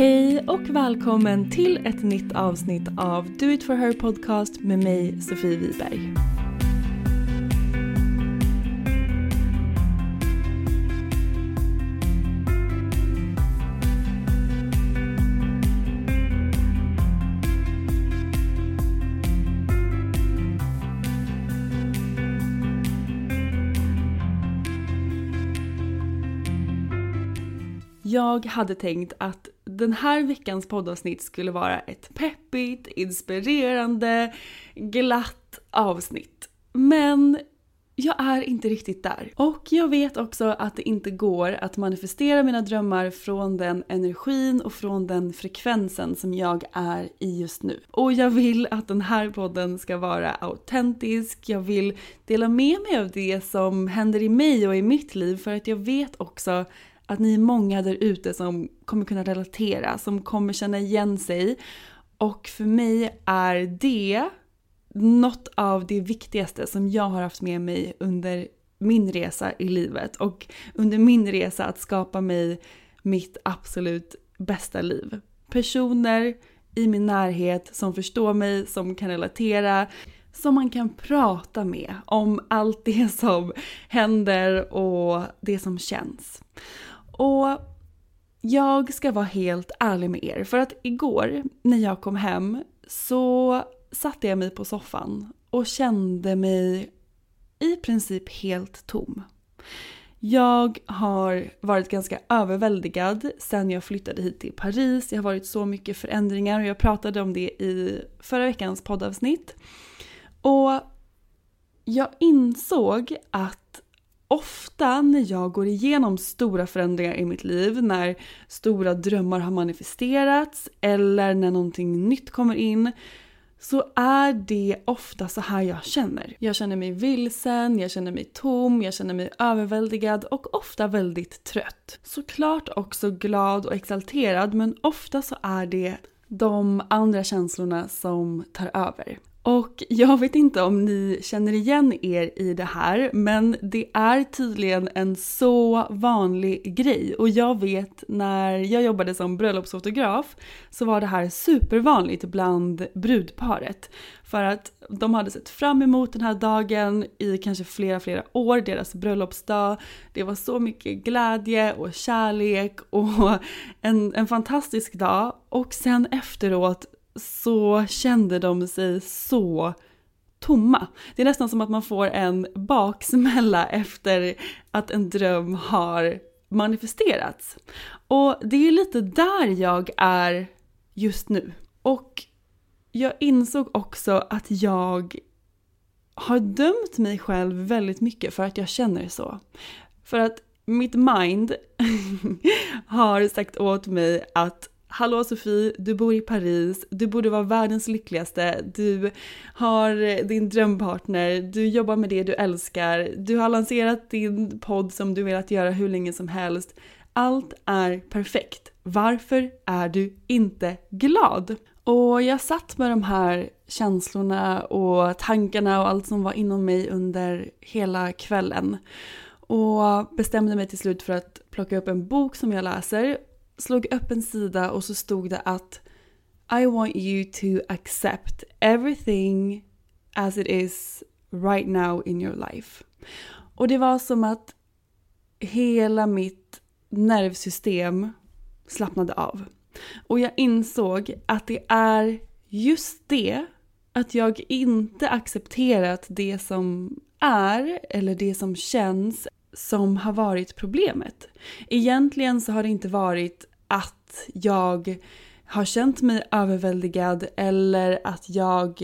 Hej och välkommen till ett nytt avsnitt av Do It For Her Podcast med mig Sofie Wiberg. Jag hade tänkt att den här veckans poddavsnitt skulle vara ett peppigt, inspirerande, glatt avsnitt. Men jag är inte riktigt där. Och jag vet också att det inte går att manifestera mina drömmar från den energin och från den frekvensen som jag är i just nu. Och jag vill att den här podden ska vara autentisk, jag vill dela med mig av det som händer i mig och i mitt liv för att jag vet också att ni är många där ute som kommer kunna relatera, som kommer känna igen sig. Och för mig är det något av det viktigaste som jag har haft med mig under min resa i livet och under min resa att skapa mig mitt absolut bästa liv. Personer i min närhet som förstår mig, som kan relatera, som man kan prata med om allt det som händer och det som känns. Och jag ska vara helt ärlig med er för att igår när jag kom hem så satte jag mig på soffan och kände mig i princip helt tom. Jag har varit ganska överväldigad sen jag flyttade hit till Paris. Det har varit så mycket förändringar och jag pratade om det i förra veckans poddavsnitt. Och jag insåg att ofta när jag går igenom stora förändringar i mitt liv, när stora drömmar har manifesterats eller när någonting nytt kommer in, så är det ofta så här jag känner. Jag känner mig vilsen, jag känner mig tom, jag känner mig överväldigad och ofta väldigt trött. Såklart också glad och exalterad men ofta så är det de andra känslorna som tar över. Och jag vet inte om ni känner igen er i det här men det är tydligen en så vanlig grej och jag vet när jag jobbade som bröllopsfotograf så var det här supervanligt bland brudparet. För att de hade sett fram emot den här dagen i kanske flera, flera år, deras bröllopsdag. Det var så mycket glädje och kärlek och en, en fantastisk dag. Och sen efteråt så kände de sig så tomma. Det är nästan som att man får en baksmälla efter att en dröm har manifesterats. Och det är lite där jag är just nu. Och jag insåg också att jag har dömt mig själv väldigt mycket för att jag känner så. För att mitt mind har sagt åt mig att Hallå Sofie, du bor i Paris, du borde vara världens lyckligaste, du har eh, din drömpartner, du jobbar med det du älskar, du har lanserat din podd som du velat göra hur länge som helst. Allt är perfekt. Varför är du inte glad? Och jag satt med de här känslorna och tankarna och allt som var inom mig under hela kvällen. Och bestämde mig till slut för att plocka upp en bok som jag läser slog upp en sida och så stod det att I want you to accept everything as it is right now in your life. Och det var som att hela mitt nervsystem slappnade av. Och jag insåg att det är just det, att jag inte accepterat det som är eller det som känns som har varit problemet. Egentligen så har det inte varit att jag har känt mig överväldigad eller att jag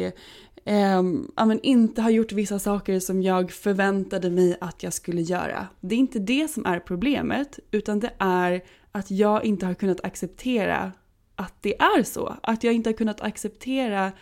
eh, men inte har gjort vissa saker som jag förväntade mig att jag skulle göra. Det är inte det som är problemet utan det är att jag inte har kunnat acceptera att det är så. Att jag inte har kunnat acceptera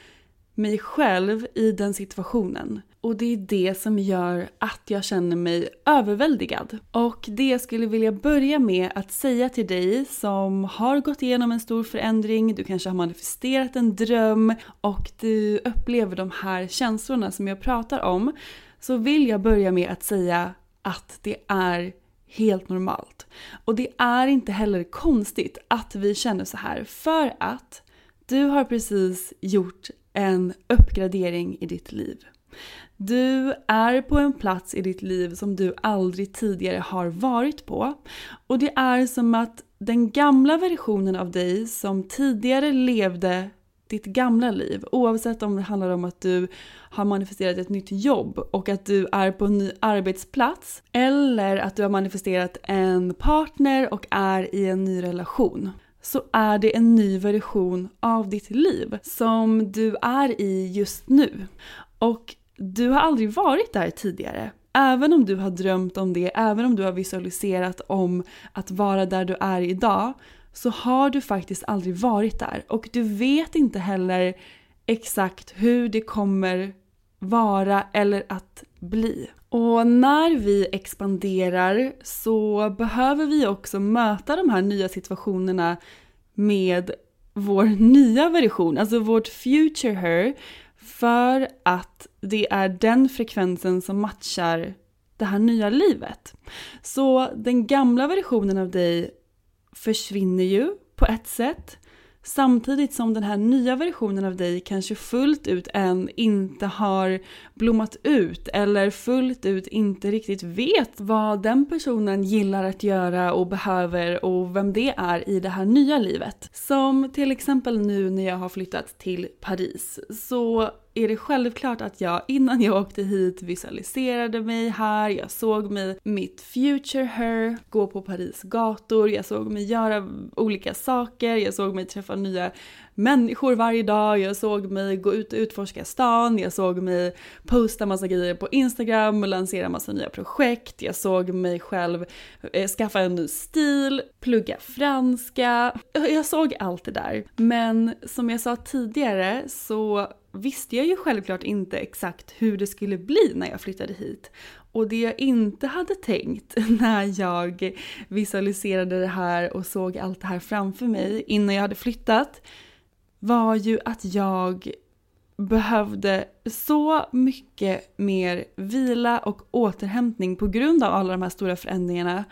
mig själv i den situationen. Och det är det som gör att jag känner mig överväldigad. Och det jag skulle vilja börja med att säga till dig som har gått igenom en stor förändring, du kanske har manifesterat en dröm och du upplever de här känslorna som jag pratar om. Så vill jag börja med att säga att det är helt normalt. Och det är inte heller konstigt att vi känner så här för att du har precis gjort en uppgradering i ditt liv. Du är på en plats i ditt liv som du aldrig tidigare har varit på. Och det är som att den gamla versionen av dig som tidigare levde ditt gamla liv, oavsett om det handlar om att du har manifesterat ett nytt jobb och att du är på en ny arbetsplats eller att du har manifesterat en partner och är i en ny relation så är det en ny version av ditt liv som du är i just nu. Och du har aldrig varit där tidigare. Även om du har drömt om det, även om du har visualiserat om att vara där du är idag, så har du faktiskt aldrig varit där. Och du vet inte heller exakt hur det kommer vara eller att bli. Och när vi expanderar så behöver vi också möta de här nya situationerna med vår nya version, alltså vårt future her, för att det är den frekvensen som matchar det här nya livet. Så den gamla versionen av dig försvinner ju på ett sätt. Samtidigt som den här nya versionen av dig kanske fullt ut än inte har blommat ut eller fullt ut inte riktigt vet vad den personen gillar att göra och behöver och vem det är i det här nya livet. Som till exempel nu när jag har flyttat till Paris så är det självklart att jag innan jag åkte hit visualiserade mig här, jag såg mig, mitt future her, gå på Paris gator, jag såg mig göra olika saker, jag såg mig träffa nya människor varje dag, jag såg mig gå ut och utforska stan, jag såg mig posta massa grejer på Instagram och lansera massa nya projekt, jag såg mig själv eh, skaffa en ny stil, plugga franska, jag såg allt det där. Men som jag sa tidigare så visste jag ju självklart inte exakt hur det skulle bli när jag flyttade hit. Och det jag inte hade tänkt när jag visualiserade det här och såg allt det här framför mig innan jag hade flyttat var ju att jag behövde så mycket mer vila och återhämtning på grund av alla de här stora förändringarna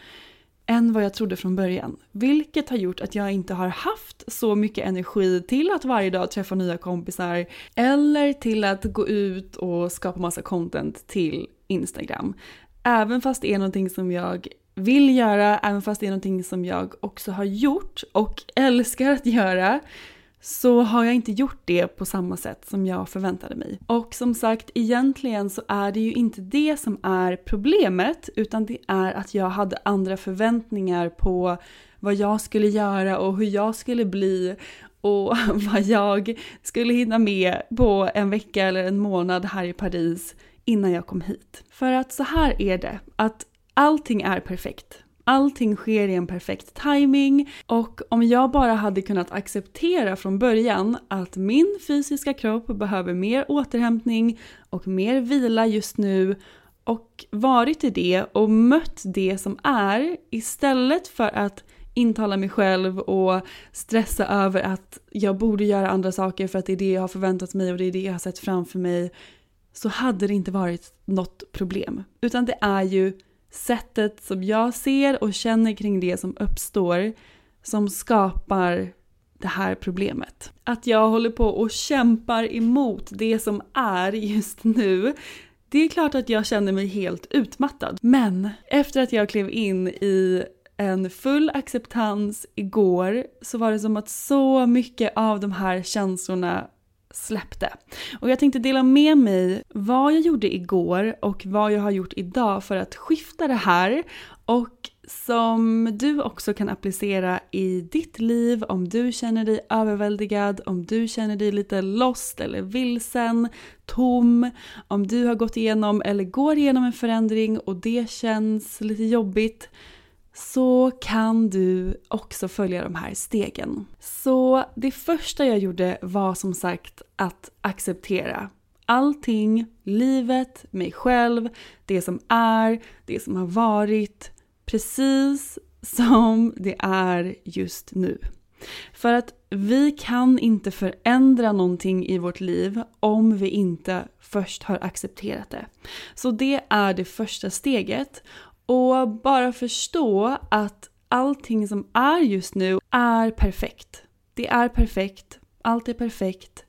än vad jag trodde från början. Vilket har gjort att jag inte har haft så mycket energi till att varje dag träffa nya kompisar eller till att gå ut och skapa massa content till Instagram. Även fast det är någonting som jag vill göra, även fast det är någonting som jag också har gjort och älskar att göra så har jag inte gjort det på samma sätt som jag förväntade mig. Och som sagt, egentligen så är det ju inte det som är problemet utan det är att jag hade andra förväntningar på vad jag skulle göra och hur jag skulle bli och vad jag skulle hinna med på en vecka eller en månad här i Paris innan jag kom hit. För att så här är det, att allting är perfekt. Allting sker i en perfekt timing och om jag bara hade kunnat acceptera från början att min fysiska kropp behöver mer återhämtning och mer vila just nu och varit i det och mött det som är istället för att intala mig själv och stressa över att jag borde göra andra saker för att det är det jag har förväntat mig och det är det jag har sett framför mig så hade det inte varit något problem. Utan det är ju sättet som jag ser och känner kring det som uppstår som skapar det här problemet. Att jag håller på och kämpar emot det som är just nu det är klart att jag känner mig helt utmattad. Men efter att jag klev in i en full acceptans igår så var det som att så mycket av de här känslorna släppte. Och jag tänkte dela med mig vad jag gjorde igår och vad jag har gjort idag för att skifta det här och som du också kan applicera i ditt liv om du känner dig överväldigad, om du känner dig lite lost eller vilsen, tom, om du har gått igenom eller går igenom en förändring och det känns lite jobbigt så kan du också följa de här stegen. Så det första jag gjorde var som sagt att acceptera allting, livet, mig själv, det som är, det som har varit, precis som det är just nu. För att vi kan inte förändra någonting i vårt liv om vi inte först har accepterat det. Så det är det första steget och bara förstå att allting som är just nu är perfekt. Det är perfekt, allt är perfekt.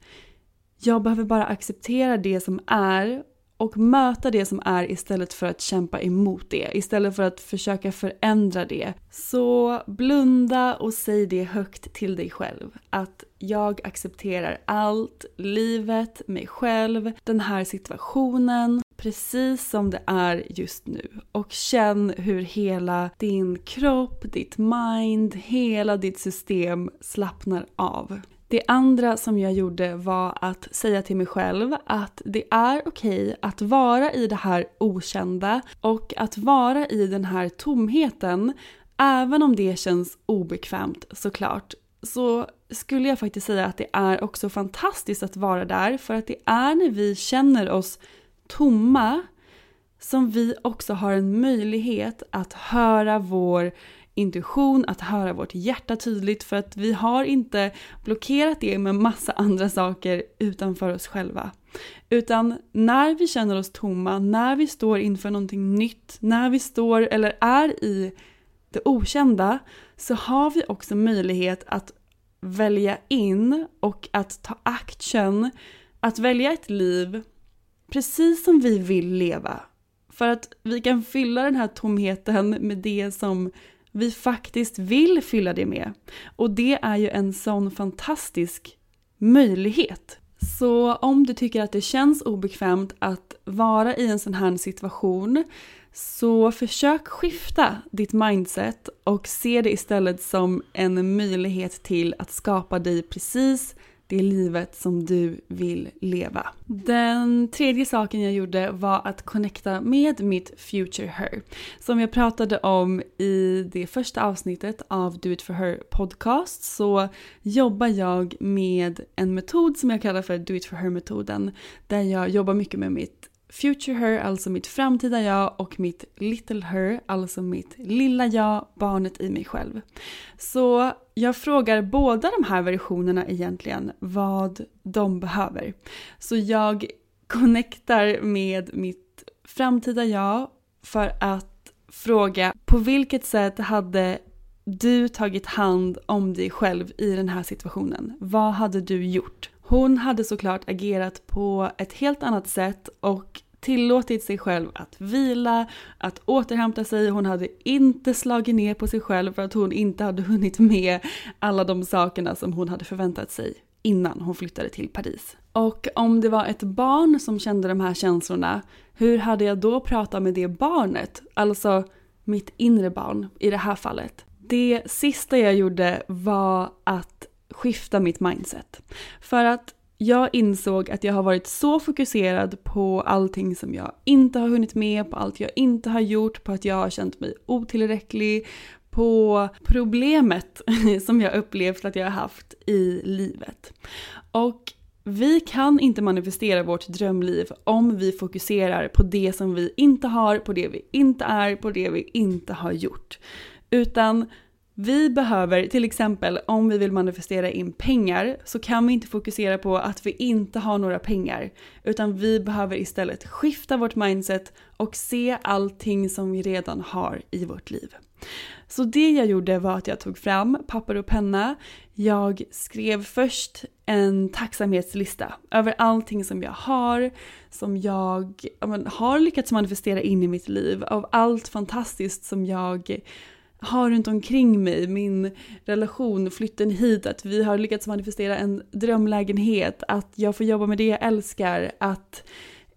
Jag behöver bara acceptera det som är och möta det som är istället för att kämpa emot det, istället för att försöka förändra det. Så blunda och säg det högt till dig själv. Att jag accepterar allt, livet, mig själv, den här situationen, precis som det är just nu. Och känn hur hela din kropp, ditt mind, hela ditt system slappnar av. Det andra som jag gjorde var att säga till mig själv att det är okej okay att vara i det här okända och att vara i den här tomheten även om det känns obekvämt såklart så skulle jag faktiskt säga att det är också fantastiskt att vara där för att det är när vi känner oss tomma som vi också har en möjlighet att höra vår intuition, att höra vårt hjärta tydligt för att vi har inte blockerat det med massa andra saker utanför oss själva. Utan när vi känner oss tomma, när vi står inför någonting nytt, när vi står eller är i det okända så har vi också möjlighet att välja in och att ta action, att välja ett liv precis som vi vill leva. För att vi kan fylla den här tomheten med det som vi faktiskt vill fylla det med. Och det är ju en sån fantastisk möjlighet. Så om du tycker att det känns obekvämt att vara i en sån här situation så försök skifta ditt mindset och se det istället som en möjlighet till att skapa dig precis det livet som du vill leva. Den tredje saken jag gjorde var att connecta med mitt future her. Som jag pratade om i det första avsnittet av Do It For Her podcast så jobbar jag med en metod som jag kallar för Do It For Her-metoden där jag jobbar mycket med mitt future her, alltså mitt framtida jag och mitt little her, alltså mitt lilla jag, barnet i mig själv. Så jag frågar båda de här versionerna egentligen vad de behöver. Så jag connectar med mitt framtida jag för att fråga på vilket sätt hade du tagit hand om dig själv i den här situationen? Vad hade du gjort? Hon hade såklart agerat på ett helt annat sätt och tillåtit sig själv att vila, att återhämta sig. Hon hade inte slagit ner på sig själv för att hon inte hade hunnit med alla de sakerna som hon hade förväntat sig innan hon flyttade till Paris. Och om det var ett barn som kände de här känslorna, hur hade jag då pratat med det barnet? Alltså mitt inre barn i det här fallet. Det sista jag gjorde var att skifta mitt mindset. För att jag insåg att jag har varit så fokuserad på allting som jag inte har hunnit med, på allt jag inte har gjort, på att jag har känt mig otillräcklig, på problemet som jag upplevt att jag har haft i livet. Och vi kan inte manifestera vårt drömliv om vi fokuserar på det som vi inte har, på det vi inte är, på det vi inte har gjort. Utan vi behöver till exempel om vi vill manifestera in pengar så kan vi inte fokusera på att vi inte har några pengar utan vi behöver istället skifta vårt mindset och se allting som vi redan har i vårt liv. Så det jag gjorde var att jag tog fram papper och penna. Jag skrev först en tacksamhetslista över allting som jag har, som jag har lyckats manifestera in i mitt liv, av allt fantastiskt som jag har runt omkring mig, min relation, flytten hit, att vi har lyckats manifestera en drömlägenhet, att jag får jobba med det jag älskar, att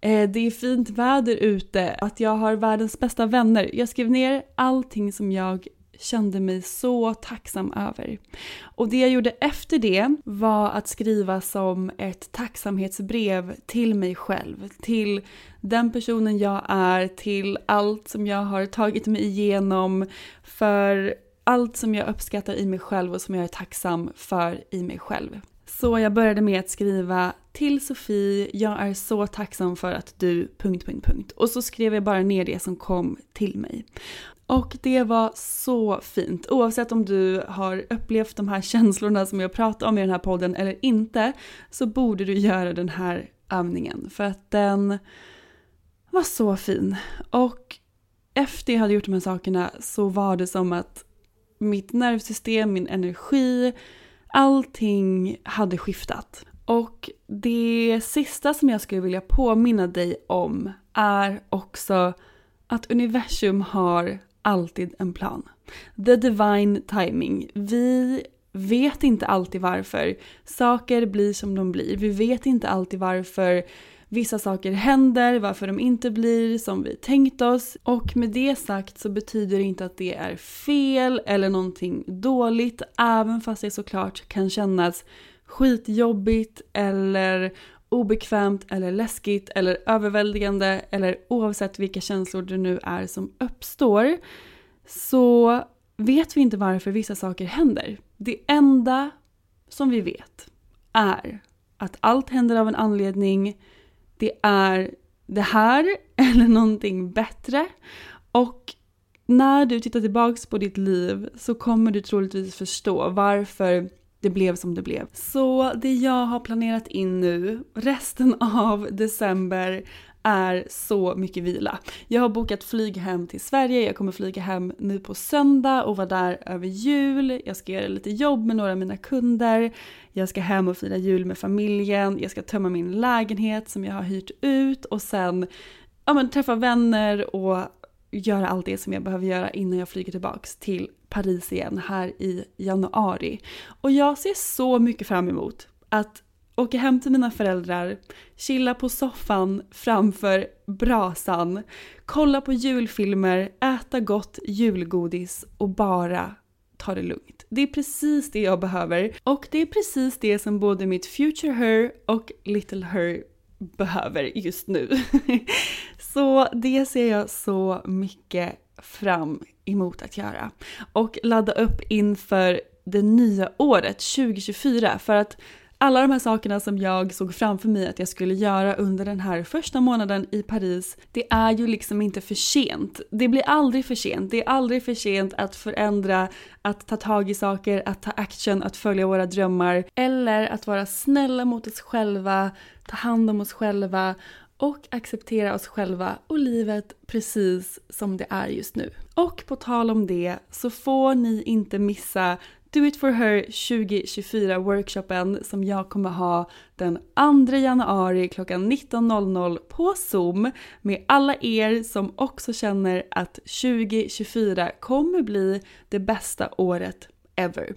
eh, det är fint väder ute, att jag har världens bästa vänner. Jag skrev ner allting som jag kände mig så tacksam över. Och det jag gjorde efter det var att skriva som ett tacksamhetsbrev till mig själv, till den personen jag är, till allt som jag har tagit mig igenom, för allt som jag uppskattar i mig själv och som jag är tacksam för i mig själv. Så jag började med att skriva till Sofie, jag är så tacksam för att du... Punkt, punkt, punkt. Och så skrev jag bara ner det som kom till mig. Och det var så fint. Oavsett om du har upplevt de här känslorna som jag pratar om i den här podden eller inte så borde du göra den här övningen för att den var så fin. Och efter jag hade gjort de här sakerna så var det som att mitt nervsystem, min energi, allting hade skiftat. Och det sista som jag skulle vilja påminna dig om är också att universum har alltid en plan. The divine timing. Vi vet inte alltid varför saker blir som de blir. Vi vet inte alltid varför vissa saker händer, varför de inte blir som vi tänkt oss. Och med det sagt så betyder det inte att det är fel eller någonting dåligt, även fast det såklart kan kännas skitjobbigt eller obekvämt eller läskigt eller överväldigande eller oavsett vilka känslor det nu är som uppstår så vet vi inte varför vissa saker händer. Det enda som vi vet är att allt händer av en anledning. Det är det här eller någonting bättre. Och när du tittar tillbaks på ditt liv så kommer du troligtvis förstå varför det blev som det blev. Så det jag har planerat in nu, resten av december, är så mycket vila. Jag har bokat flyg hem till Sverige, jag kommer flyga hem nu på söndag och vara där över jul. Jag ska göra lite jobb med några av mina kunder. Jag ska hem och fira jul med familjen. Jag ska tömma min lägenhet som jag har hyrt ut och sen ja, men, träffa vänner och göra allt det som jag behöver göra innan jag flyger tillbaks till Paris igen här i januari. Och jag ser så mycket fram emot att åka hem till mina föräldrar, chilla på soffan framför brasan, kolla på julfilmer, äta gott julgodis och bara ta det lugnt. Det är precis det jag behöver och det är precis det som både mitt future her och little her behöver just nu. så det ser jag så mycket fram emot att göra. Och ladda upp inför det nya året 2024 för att alla de här sakerna som jag såg framför mig att jag skulle göra under den här första månaden i Paris, det är ju liksom inte för sent. Det blir aldrig för sent. Det är aldrig för sent att förändra, att ta tag i saker, att ta action, att följa våra drömmar eller att vara snälla mot oss själva, ta hand om oss själva och acceptera oss själva och livet precis som det är just nu. Och på tal om det så får ni inte missa Do It For Her 2024 workshopen som jag kommer ha den 2 januari klockan 19.00 på Zoom med alla er som också känner att 2024 kommer bli det bästa året ever.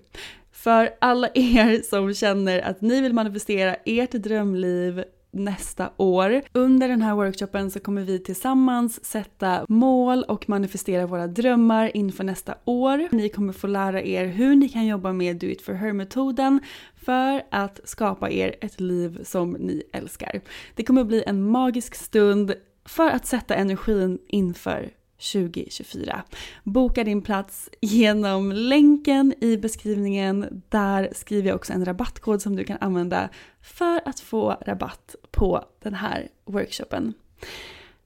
För alla er som känner att ni vill manifestera ert drömliv nästa år. Under den här workshopen så kommer vi tillsammans sätta mål och manifestera våra drömmar inför nästa år. Ni kommer få lära er hur ni kan jobba med Do It For Her-metoden för att skapa er ett liv som ni älskar. Det kommer bli en magisk stund för att sätta energin inför 2024. Boka din plats genom länken i beskrivningen. Där skriver jag också en rabattkod som du kan använda för att få rabatt på den här workshopen.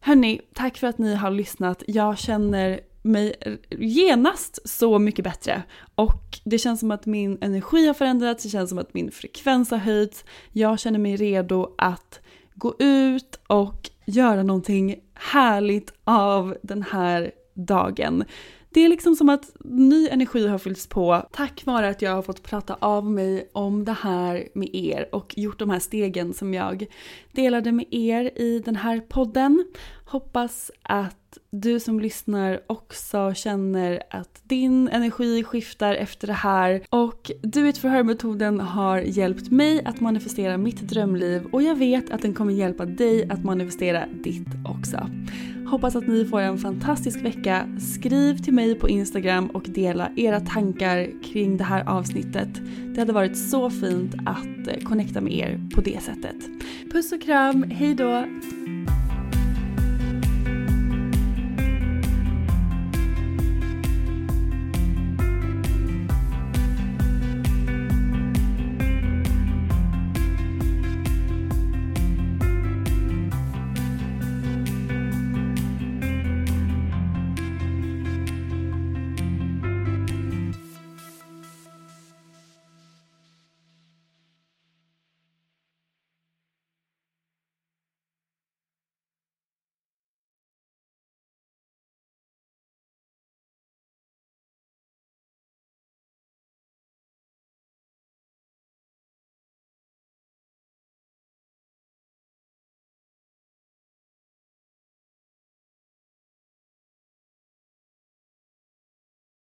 Hörni, tack för att ni har lyssnat. Jag känner mig genast så mycket bättre. Och det känns som att min energi har förändrats, det känns som att min frekvens har höjts. Jag känner mig redo att gå ut och göra någonting härligt av den här dagen. Det är liksom som att ny energi har fyllts på tack vare att jag har fått prata av mig om det här med er och gjort de här stegen som jag delade med er i den här podden. Hoppas att du som lyssnar också känner att din energi skiftar efter det här och Do It For Her-metoden har hjälpt mig att manifestera mitt drömliv och jag vet att den kommer hjälpa dig att manifestera ditt också. Hoppas att ni får en fantastisk vecka. Skriv till mig på Instagram och dela era tankar kring det här avsnittet. Det hade varit så fint att eh, connecta med er på det sättet. Puss och kram, hejdå!